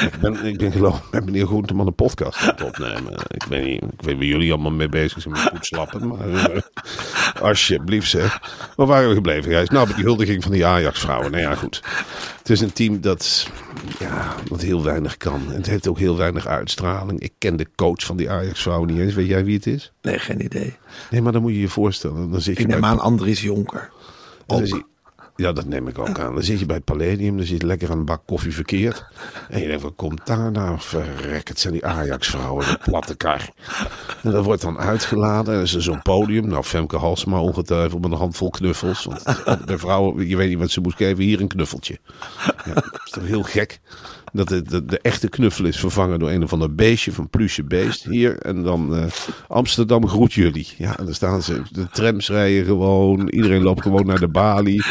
Speaker 4: Ik ben, ik ben geloof ik met meneer Groenteman een podcast aan het opnemen. Ik weet niet, ik weet waar jullie allemaal mee bezig zijn met goed slappen. Maar eh, alsjeblieft zeg. Waar waren we gebleven, Gijs? Nou, bij die huldiging van die Ajax-vrouwen. Nou ja, goed. Het is een team dat, ja, dat heel weinig kan. En het heeft ook heel weinig uitstraling. Ik ken de coach van die Ajax-vrouwen niet eens. Weet jij wie het is?
Speaker 3: Nee, geen idee.
Speaker 4: Nee, maar dan moet je je voorstellen. Dan zit je
Speaker 3: Ik neem aan Andries Jonker. Ook.
Speaker 4: Ja, dat neem ik ook aan. Dan zit je bij het Palladium, dan zit je lekker aan een bak koffie verkeerd. En je denkt, wat komt daar nou? Verrek, het zijn die Ajax-vrouwen, de platte kar. En dat wordt dan uitgeladen. En is er zo'n podium. Nou, Femke Halsema ongetwijfeld met een handvol knuffels. Want bij vrouwen, je weet niet wat ze moet geven, hier een knuffeltje. Ja, is toch heel gek dat de, de, de echte knuffel is vervangen door een of ander beestje van pluche beest hier. En dan eh, Amsterdam groet jullie. Ja, en dan staan ze, de trams rijden gewoon. Iedereen loopt gewoon naar de balie.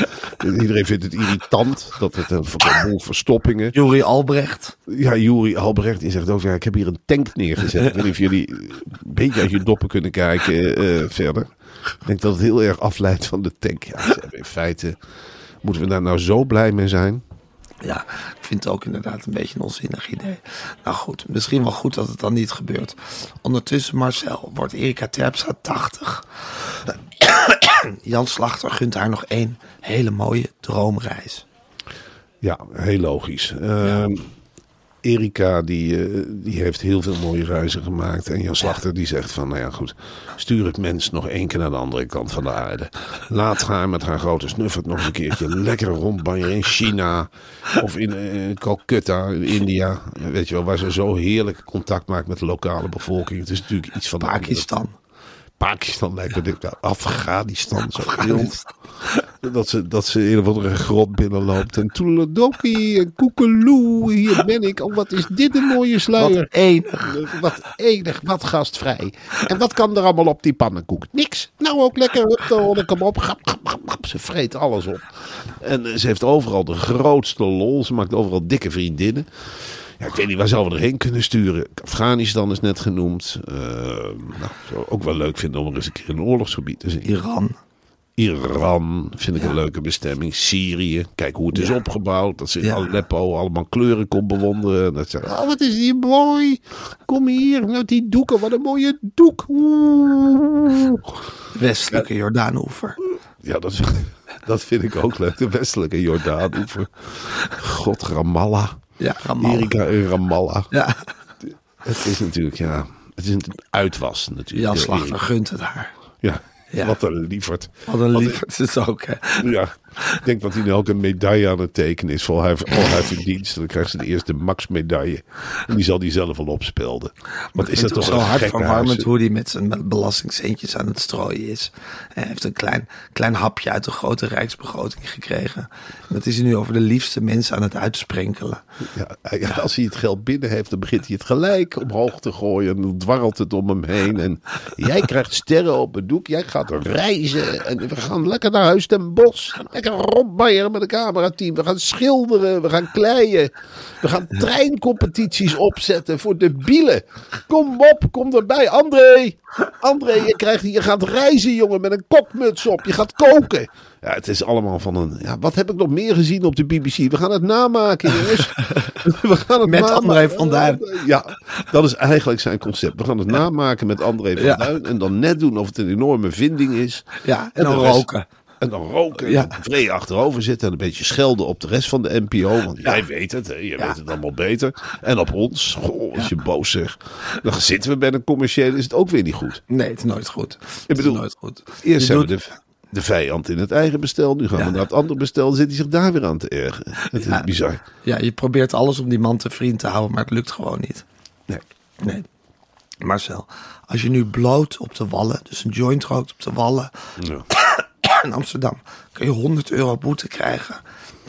Speaker 4: Iedereen vindt het irritant dat het een boel verstoppingen.
Speaker 3: Juri Albrecht.
Speaker 4: Ja, Juri Albrecht die zegt ook, ja, ik heb hier een tank neergezet. Ik weet niet of jullie een beetje uit je doppen kunnen kijken eh, verder. Ik denk dat het heel erg afleidt van de tank. Ja, in feite, moeten we daar nou zo blij mee zijn?
Speaker 3: Ja, ik vind het ook inderdaad een beetje een onzinnig idee. Nou goed, misschien wel goed dat het dan niet gebeurt. Ondertussen, Marcel, wordt Erika Terpstra 80. Jan Slachter gunt haar nog één hele mooie droomreis.
Speaker 4: Ja, heel logisch. Ehm, Erika die, eh, die heeft heel veel mooie reizen gemaakt. En Jan Slachter die zegt van, nou ja goed, stuur het mens nog één keer naar de andere kant van de aarde. Laat haar met haar grote snuffert nog een keertje lekker rondbanjeren in China. Of in eh, Calcutta, in India. Weet je wel, waar ze zo heerlijk contact maakt met de lokale bevolking. Het is natuurlijk iets van
Speaker 3: Pakistan.
Speaker 4: Pakistan lijkt me dit. Afghanistan. Zo heel, dat, ze, dat ze een of andere grot binnenloopt. En toeledoki en koekeloe. Hier ben ik. Oh, wat is dit een mooie sluier.
Speaker 3: Wat enig.
Speaker 4: Wat enig, wat gastvrij. En wat kan er allemaal op die pannenkoek? Niks. Nou ook lekker. Hup, kom op. Gap, gap, gap, gap. Ze vreet alles op. En ze heeft overal de grootste lol. Ze maakt overal dikke vriendinnen. Ja, ik weet niet waar zouden we erheen kunnen sturen. Afghanistan is net genoemd. Eh, nou, zou ook wel leuk vinden om er eens een keer een oorlogsgebied te zien.
Speaker 3: Iran.
Speaker 4: Iran vind ik een leuke bestemming. Syrië, kijk hoe het is opgebouwd. Dat ze in
Speaker 3: Ja.
Speaker 4: Aleppo allemaal kleuren kon bewonderen. En Dat ze, oh wat is die mooi. Kom hier, nou die doeken, wat een mooie doek. Oeh.
Speaker 3: Westelijke Jordaanoever.
Speaker 4: Ja, dat, dat vind ik ook leuk. De westelijke Jordaan. God, Ramallah.
Speaker 3: Ja, Ramallah.
Speaker 4: Erika en Ramallah.
Speaker 3: Ja,
Speaker 4: Het is natuurlijk, ja, het is een uitwas natuurlijk.
Speaker 3: Jan
Speaker 4: Ja,
Speaker 3: Slachter gunt het haar.
Speaker 4: Ja,
Speaker 3: Ja.
Speaker 4: wat een lieverd.
Speaker 3: Wat een lieverd is het ook, hè.
Speaker 4: Ja, ik denk dat hij nu ook een medaille aan het tekenen is voor hij, voor hij verdienst. Dan krijgt ze de eerste Max-medaille. En die zal hij zelf wel opspelden. Wat is dat toch
Speaker 3: zo hartverwarmend hoe hij met zijn belastingcentjes aan het strooien is. Hij heeft een klein, klein hapje uit de grote rijksbegroting gekregen. En dat is hij nu over de liefste mensen aan het uitsprenkelen.
Speaker 4: Ja, als hij het geld binnen heeft, dan begint hij het gelijk omhoog te gooien. En dan dwarrelt het om hem heen. En jij krijgt sterren op het doek. Jij gaat reizen. En we gaan lekker naar Huis ten Bos. Lekker rondbaieren met een camerateam. We gaan schilderen. We gaan kleien. We gaan treincompetities opzetten voor de bielen. Kom op, kom erbij. André. André, je, krijgt, je gaat reizen, jongen, met een kokmuts op. Je gaat koken. Ja, het is allemaal van een... Ja, wat heb ik nog meer gezien op de BBC? We gaan het namaken, jongens. We gaan het
Speaker 3: Met
Speaker 4: namaken.
Speaker 3: André van Duin.
Speaker 4: Ja, dat is eigenlijk zijn concept. We gaan het namaken met André van
Speaker 3: Ja.
Speaker 4: Duin. En dan net doen of het een enorme vinding is.
Speaker 3: Ja, en dan
Speaker 4: rest-
Speaker 3: roken.
Speaker 4: En dan roken.
Speaker 3: Ja.
Speaker 4: En achterover zitten. En een beetje schelden op de rest van de NPO. Want jij weet het. Hè? Jij weet het allemaal beter. En op ons. Goh, als je boos zegt. Dan zitten we bij een commerciële. Is het ook weer niet goed.
Speaker 3: Nee, het is nooit goed.
Speaker 4: Ik bedoel,
Speaker 3: het is nooit goed.
Speaker 4: Eerst
Speaker 3: Je
Speaker 4: hebben we de, de vijand in het eigen bestel. Nu gaan we naar het andere bestel. Dan zit hij zich daar weer aan te ergeren. Het is bizar.
Speaker 3: Ja, je probeert alles om die man te vriend te houden, maar het lukt gewoon niet.
Speaker 4: Nee.
Speaker 3: Nee. Marcel, als je nu bloot op de wallen, dus een joint rookt op de wallen
Speaker 4: Ja.
Speaker 3: in Amsterdam, kun je 100 euro boete krijgen.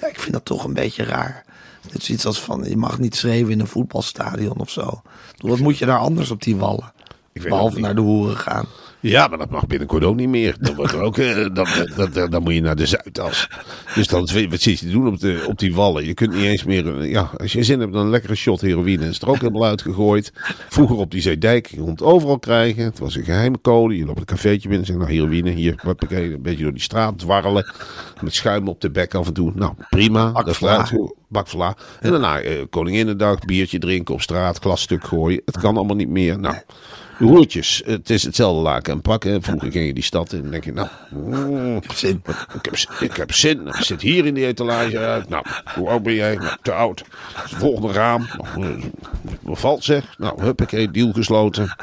Speaker 3: Ja, ik vind dat toch een beetje raar. Net zoiets als van, je mag niet schreeuwen in een voetbalstadion of zo. Wat moet je daar anders op die wallen? Behalve
Speaker 4: het
Speaker 3: naar de hoeren gaan.
Speaker 4: Ja, maar dat mag binnenkort ook niet meer. Dan, wordt er ook, eh, dan, dan, dan, dan moet je naar de Zuidas. Dus dan wat zit je doen op, de, op die wallen. Je kunt niet eens meer... eh, Ja, als je zin hebt, dan een lekkere shot heroïne. Is er ook helemaal uitgegooid. Vroeger op die Zeedijk, je kon het overal krijgen. Het was een geheime code. Je loopt een cafeetje binnen en zegt, nou heroïne, hier, een beetje door die straat dwarrelen. Met schuim op de bek af en toe. Nou, prima.
Speaker 3: Bak
Speaker 4: Dat is
Speaker 3: vla.
Speaker 4: uitge- Bak vla. En daarna eh, Koninginnedag, biertje drinken op straat, glasstuk gooien. Het kan allemaal niet meer. Nou, roertjes, het is hetzelfde laken en pakken. Vroeger ging je die stad in en dan denk je, nou,
Speaker 3: Ik heb zin.
Speaker 4: ik heb, ik heb zin. Ik zit hier in die etalage uit. Nou, hoe oud ben jij? Nou, te oud. Volgende raam. Nou, eh, wat valt zeg? Nou, huppakee, deal gesloten.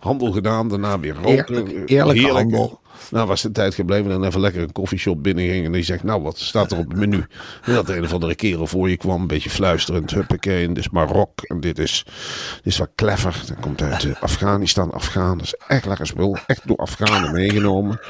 Speaker 4: Handel gedaan, daarna weer roken.
Speaker 3: Eerlijk- eerlijke handel.
Speaker 4: Nou, was de tijd gebleven en even lekker een koffieshop binnen ging. En die zegt, nou, wat staat er op het menu? En dat een of andere kerel voor je kwam, een beetje fluisterend. Huppakee, dit is Marok. En dit is, dit is wat clever. Dat komt uit eh, Afghanistan, Afghaan. Dat is echt lekker spul. Echt door Afghanen meegenomen.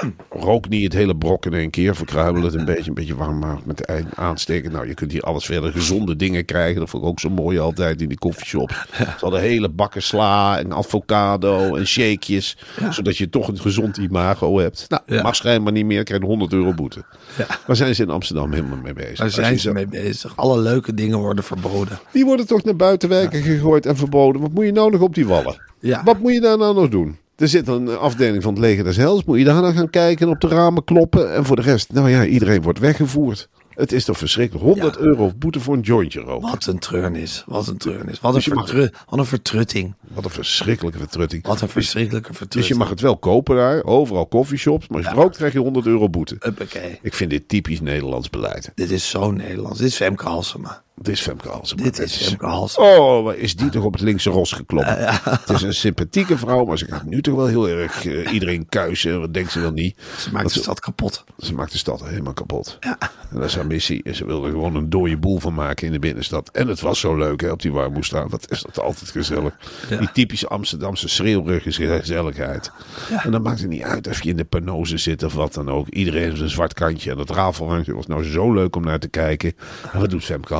Speaker 4: Rook niet het hele brok in één keer. Verkruimel het een beetje, een beetje warm maken met de aansteken. Nou, je kunt hier alles verder gezonde dingen krijgen. Dat vond ik ook zo mooi altijd in die koffieshops. Ze hadden hele bakken sla en avocado en shakejes. Zodat je toch een gezond imago hebt. Nou,
Speaker 3: Ja.
Speaker 4: mag schijnbaar niet meer. Krijg je 100 euro boete.
Speaker 3: Ja.
Speaker 4: Waar zijn ze in Amsterdam helemaal mee bezig? Je
Speaker 3: zijn ze
Speaker 4: zo-
Speaker 3: mee bezig. Alle leuke dingen worden verboden.
Speaker 4: Die worden toch naar buitenwijken gegooid en verboden. Wat moet je nou nog op die wallen?
Speaker 3: Ja.
Speaker 4: Wat moet je daar nou nog doen? Er zit een afdeling van het leger des Hels. Moet je daar nou gaan kijken en op de ramen kloppen? En voor de rest, nou ja, iedereen wordt weggevoerd. Het is toch verschrikkelijk. 100
Speaker 3: Ja.
Speaker 4: euro boete voor een jointje roken.
Speaker 3: Wat een treurnis. Wat een treurnis. Wat een,
Speaker 4: Dus je mag-
Speaker 3: vertru- wat een vertrutting.
Speaker 4: Wat een verschrikkelijke vertrutting.
Speaker 3: Wat een verschrikkelijke
Speaker 4: Dus
Speaker 3: vertrutting.
Speaker 4: je mag het wel kopen daar. Overal coffeeshops. Maar als je rookt krijg je 100 euro boete.
Speaker 3: Huppakee.
Speaker 4: Ik vind dit typisch Nederlands beleid.
Speaker 3: Dit is zo Nederlands. Dit is Femke Halsema.
Speaker 4: Dit is Femke Halsema.
Speaker 3: Dit is Femke Halsema.
Speaker 4: Oh, wat is die toch op het linkse ros geklopt? Het is een sympathieke vrouw, maar ze gaat nu toch wel heel erg eh, iedereen kuisen. Wat denkt ze wel niet?
Speaker 3: Ze maakt
Speaker 4: Dat
Speaker 3: de stad kapot.
Speaker 4: Ze maakt de stad helemaal kapot. En dat is haar missie. En ze wilde er gewoon een dode boel van maken in de binnenstad. En het was zo leuk hè, op die Warmoestraat. Wat is dat altijd gezellig. Die typische Amsterdamse schreeuwrige gezelligheid. En dan maakt het niet uit of je in de panose zit of wat dan ook. Iedereen heeft een zwart kantje. En dat rafelrandje was nou zo leuk om naar te kijken. En wat doet Femke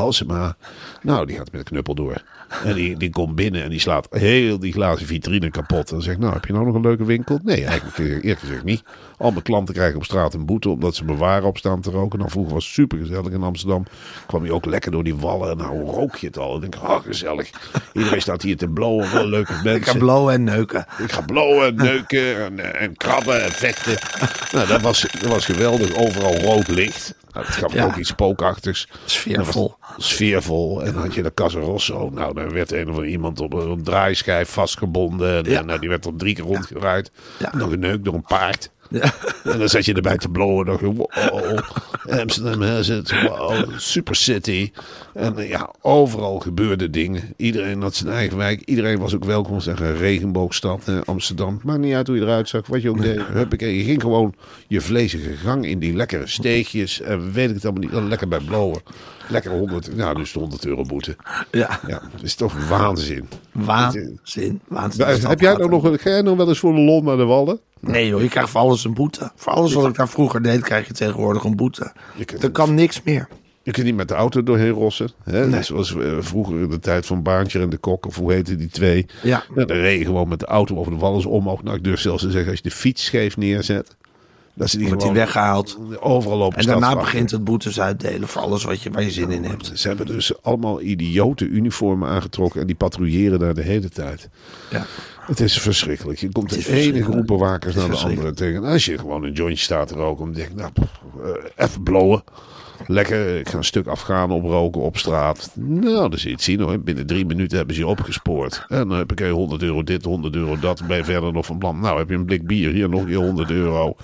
Speaker 4: Nou, die gaat met een knuppel door. En die, die komt binnen en die slaat heel die glazen vitrine kapot. En zegt, nou, heb je nou nog een leuke winkel? Nee, eigenlijk eh, eerlijk gezegd niet. Al mijn klanten krijgen op straat een boete omdat ze mijn waren op staan te roken. Nou, vroeger was het super gezellig in Amsterdam. Kwam je ook lekker door die wallen. Nou, rook je het al. Ik denk, oh, gezellig. Iedereen staat hier te blowen. Wel leuke mensen.
Speaker 3: Ik ga blowen en neuken.
Speaker 4: Ik ga blowen, en neuken en, eh, en krabben en vechten. Nou, dat was, dat was geweldig. Overal rood licht. Nou, dat gaf
Speaker 3: Ja.
Speaker 4: ook iets spookachtigs.
Speaker 3: Sfeervol.
Speaker 4: Sfeervol. En dan had je de Casa Rosso. Nou, daar werd een of iemand op een draaischijf vastgebonden. En,
Speaker 3: Ja.
Speaker 4: eh, nou, die werd dan drie keer rondgedraaid.
Speaker 3: Ja.
Speaker 4: En dan geneukt door een paard.
Speaker 3: Ja.
Speaker 4: En dan zat je erbij te blowen. Dan dacht je, wow, Amsterdam has it. Wow, super city. En eh, ja, overal gebeurden dingen. Iedereen had zijn eigen wijk. Iedereen was ook welkom. Zeg een regenboogstad, eh, Amsterdam. Maakt niet uit hoe je eruit zag. Wat je ook deed. Huppakee. Je ging gewoon je vlezige gang in die lekkere steegjes. En weet ik het allemaal niet. Dan lekker bij blowen. Lekker 100, nou dus de 100 euro boete.
Speaker 3: Ja.
Speaker 4: Ja, dat is toch waanzin.
Speaker 3: Waanzin. Waanzin.
Speaker 4: Heb jij nou nog, ga jij nog wel eens voor de lol naar de wallen?
Speaker 3: Nee joh, je krijgt voor alles een boete. Voor alles wat ik daar vroeger deed, krijg je tegenwoordig een boete.
Speaker 4: Kunt-
Speaker 3: Er kan niks meer.
Speaker 4: Je kunt niet met de auto doorheen rossen. Hè? Zoals eh, vroeger in de tijd van Baantje en de Kok, of hoe heette die twee.
Speaker 3: Ja.
Speaker 4: dan reed je gewoon met de auto over de wallen omhoog. Nou, ik durf zelfs te zeggen, als je de fiets scheef neerzet, dat ze die
Speaker 3: Wordt die weggehaald.
Speaker 4: overal op
Speaker 3: En daarna begint het boetes uitdelen voor alles wat je, waar je zin in hebt.
Speaker 4: Ze hebben dus allemaal idiote uniformen aangetrokken en die patrouilleren daar de hele tijd.
Speaker 3: Ja.
Speaker 4: Het is verschrikkelijk. Je komt de ene groep bewakers naar de andere tegen. Als je gewoon een jointje staat te roken, dan denk ik, nou, eh, even blowen. Lekker, ik ga een stuk afgaan oproken op straat. Nou, dan zie je het zien hoor. Binnen drie minuten hebben ze je opgespoord. En dan heb ik 100 euro dit, 100 euro dat. Ben je verder nog van plan. Nou, heb je een blik bier, hier nog een keer 100 euro.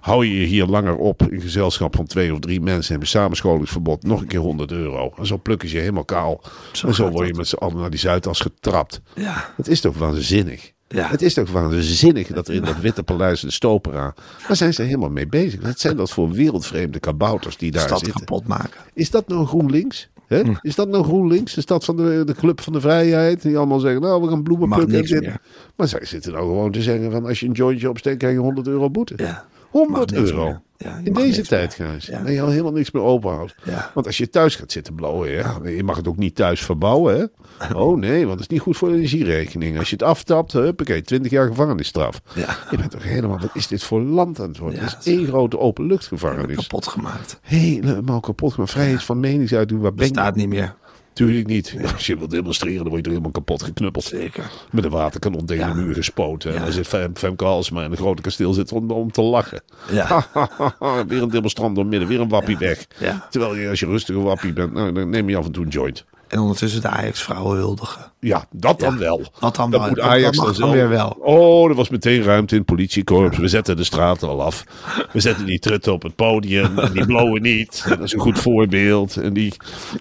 Speaker 4: Hou je je hier langer op in gezelschap van twee of drie mensen. Hebben samenscholingsverbod, nog een keer 100 euro. En zo plukken ze je helemaal kaal.
Speaker 3: Zo
Speaker 4: en zo word je
Speaker 3: dat.
Speaker 4: met z'n allen naar die Zuidas getrapt.
Speaker 3: Ja.
Speaker 4: Het is toch waanzinnig.
Speaker 3: Ja.
Speaker 4: Het is toch waanzinnig dat er in dat witte paleis de Stopera. Daar zijn ze helemaal mee bezig. Wat zijn dat voor wereldvreemde kabouters die daar
Speaker 3: Stad
Speaker 4: zitten?
Speaker 3: kapot maken.
Speaker 4: Is dat nou GroenLinks? Hè? Is dat nou GroenLinks? De stad van de, de Club van de Vrijheid. Die allemaal zeggen, nou we gaan bloemen plukken. Maar zij zitten nou gewoon te zeggen van als je een jointje opsteekt krijg je 100 euro boete.
Speaker 3: Ja.
Speaker 4: 100
Speaker 3: Mag niks
Speaker 4: euro.
Speaker 3: meer. Ja,
Speaker 4: In deze tijd,
Speaker 3: meer.
Speaker 4: Gijs.
Speaker 3: Ja.
Speaker 4: Dat je al helemaal niks meer openhoudt.
Speaker 3: Ja.
Speaker 4: Want als je thuis gaat zitten blowen, ja, je mag het ook niet thuis verbouwen. Hè? Oh nee, want dat is niet goed voor de energierekening. Als je het aftapt, huppakee, 20 jaar gevangenisstraf.
Speaker 3: Ja.
Speaker 4: Je bent toch helemaal, wat is dit voor land aan het worden? Het
Speaker 3: dat
Speaker 4: is één grote openluchtgevangenis.
Speaker 3: Kapot gemaakt.
Speaker 4: Helemaal kapot gemaakt. Vrijheid van meningsuiting, waar ben je?
Speaker 3: Bestaat niet meer.
Speaker 4: Tuurlijk niet. Als je wilt demonstreren, dan word je er helemaal kapot geknuppeld.
Speaker 3: Zeker.
Speaker 4: Met een waterkanon tegen de muur gespoten. En dan zit Fem, Femke Halsema in een grote kasteel zit om, om te lachen.
Speaker 3: Ja.
Speaker 4: weer een demonstrant door midden, weer een wappie weg. Terwijl je als je rustig een wappie bent, nou, dan neem je af en toe een joint.
Speaker 3: En ondertussen de Ajax-vrouwen huldigen.
Speaker 4: Ja, dat dan
Speaker 3: Ja,
Speaker 4: wel.
Speaker 3: dat dan
Speaker 4: Dat
Speaker 3: wel.
Speaker 4: moet Ajax
Speaker 3: dat
Speaker 4: dan
Speaker 3: weer wel.
Speaker 4: Oh, er was meteen ruimte in het politiekorps. We zetten de straten al af. We zetten die trutten op het podium. En die blowen niet. En dat is een goed voorbeeld. En die...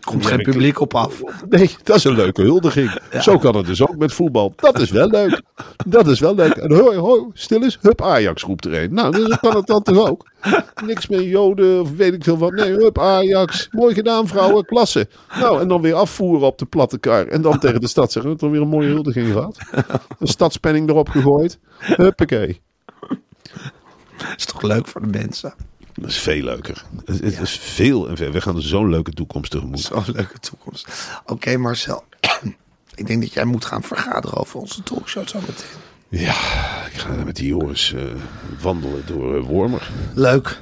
Speaker 3: Komt geen publiek op af.
Speaker 4: Nee, dat is een leuke huldiging. Zo kan het dus ook met voetbal. Dat is wel leuk. Dat is wel leuk. En hoi, hoi, stil eens. Hup, Ajax roept er een. Nou, dan kan het dan toch ook. Niks meer joden of weet ik veel wat. Nee, hup, Ajax. Mooi gedaan, vrouwen. Klasse. Nou, en dan weer afvoeren op de platte kar. En dan tegen de stad zeggen. We hebben weer een mooie huldiging gehad. Een stadspenning erop gegooid. Huppakee.
Speaker 3: is toch leuk voor de mensen.
Speaker 4: Dat is veel leuker. Het, het is veel en veel. We gaan zo'n leuke toekomst tegemoet.
Speaker 3: Zo'n leuke toekomst. Oké, Marcel. Ik denk dat jij moet gaan vergaderen over onze talkshow zo meteen.
Speaker 4: Ja, ik ga met die jongens eh, wandelen door uh, Wormer.
Speaker 3: Leuk.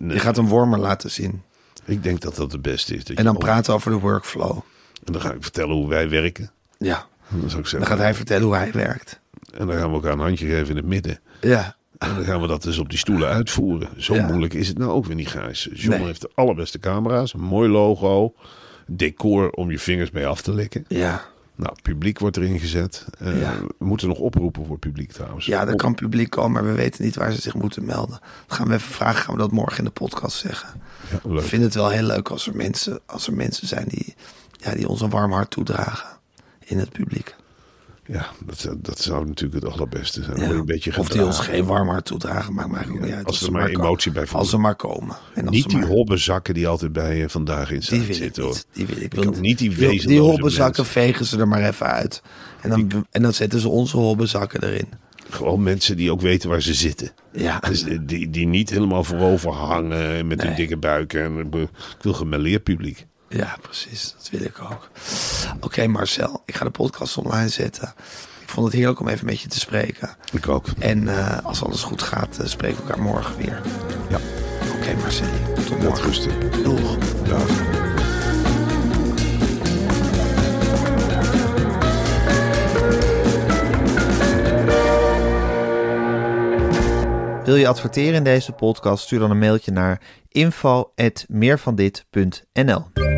Speaker 4: Nee,
Speaker 3: Je gaat een wormer laten zien.
Speaker 4: Ik denk dat dat het beste is.
Speaker 3: En dan praten over de workflow.
Speaker 4: En dan ga ik vertellen hoe wij werken.
Speaker 3: Ja.
Speaker 4: Dan zou ik
Speaker 3: Dan
Speaker 4: zeggen.
Speaker 3: gaat hij vertellen hoe hij werkt.
Speaker 4: En dan gaan we elkaar een handje geven in het midden.
Speaker 3: Ja.
Speaker 4: En dan gaan we dat dus op die stoelen uitvoeren. Zo
Speaker 3: Ja.
Speaker 4: moeilijk is het nou ook weer niet, Gijs. John
Speaker 3: Nee.
Speaker 4: heeft de allerbeste camera's. Een mooi logo. Decor om je vingers mee af te likken.
Speaker 3: Ja.
Speaker 4: Nou, publiek wordt erin gezet. Eh,
Speaker 3: Ja.
Speaker 4: We moeten nog oproepen voor publiek trouwens.
Speaker 3: Ja, er kan publiek komen, maar we weten niet waar ze zich moeten melden. Dan gaan we even vragen, gaan we dat morgen in de podcast zeggen.
Speaker 4: Ja, leuk.
Speaker 3: Ik vind het wel heel leuk als er mensen, als er mensen zijn die, ja, die ons een warm hart toedragen in het publiek.
Speaker 4: Ja, dat, zou- dat zou natuurlijk het allerbeste zijn.
Speaker 3: Ja.
Speaker 4: een beetje
Speaker 3: of die ons geen warm hart toedragen, maakt mij niet uit.
Speaker 4: als er
Speaker 3: ze
Speaker 4: maar
Speaker 3: ko-
Speaker 4: emotie bij voelt.
Speaker 3: Als ze maar komen. En als
Speaker 4: Niet die
Speaker 3: maar-
Speaker 4: hobbezakken die altijd bij je vandaag in staan
Speaker 3: ik
Speaker 4: zitten. hoor.
Speaker 3: niet. Die wil ik,
Speaker 4: Ik
Speaker 3: wil
Speaker 4: wil niet die wezenloze
Speaker 3: die hobbezakken
Speaker 4: mensen.
Speaker 3: vegen ze er maar even uit. En dan, en dan zetten ze onze hobbezakken erin.
Speaker 4: Gewoon mensen die ook weten waar ze zitten.
Speaker 3: Ja,
Speaker 4: Dus die, die niet helemaal voorover hangen met hun
Speaker 3: Nee.
Speaker 4: dikke buiken. En, ik bedoel, ik wil gemêleerd publiek.
Speaker 3: Ja, precies. Dat wil ik ook. Oké, Marcel. Ik ga de podcast online zetten. Ik vond het heerlijk om even met je te spreken.
Speaker 4: Ik ook.
Speaker 3: En eh, als alles goed gaat, eh, spreken we elkaar morgen weer.
Speaker 4: Ja,
Speaker 3: Oké, Marcel. Tot morgen.
Speaker 4: rusten.
Speaker 3: Doeg.
Speaker 4: Dag.
Speaker 2: Wil je adverteren in deze podcast? Stuur dan een mailtje naar info@meervandit.nl.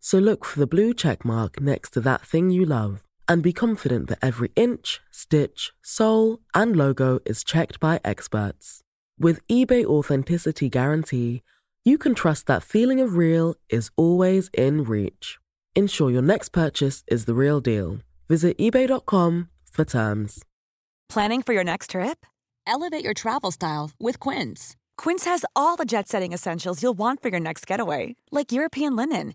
Speaker 5: So look for the blue check mark next to that thing you love and be confident that every inch, stitch, sole, and logo is checked by experts. With eBay Authenticity Guarantee, you can trust that feeling of real is always in reach. Ensure your next purchase is the real deal. Visit eBay.com for terms.
Speaker 6: Planning for your next trip?
Speaker 7: Elevate your travel style with Quince.
Speaker 6: Quince has all the jet setting essentials you'll want for your next getaway, like European linen,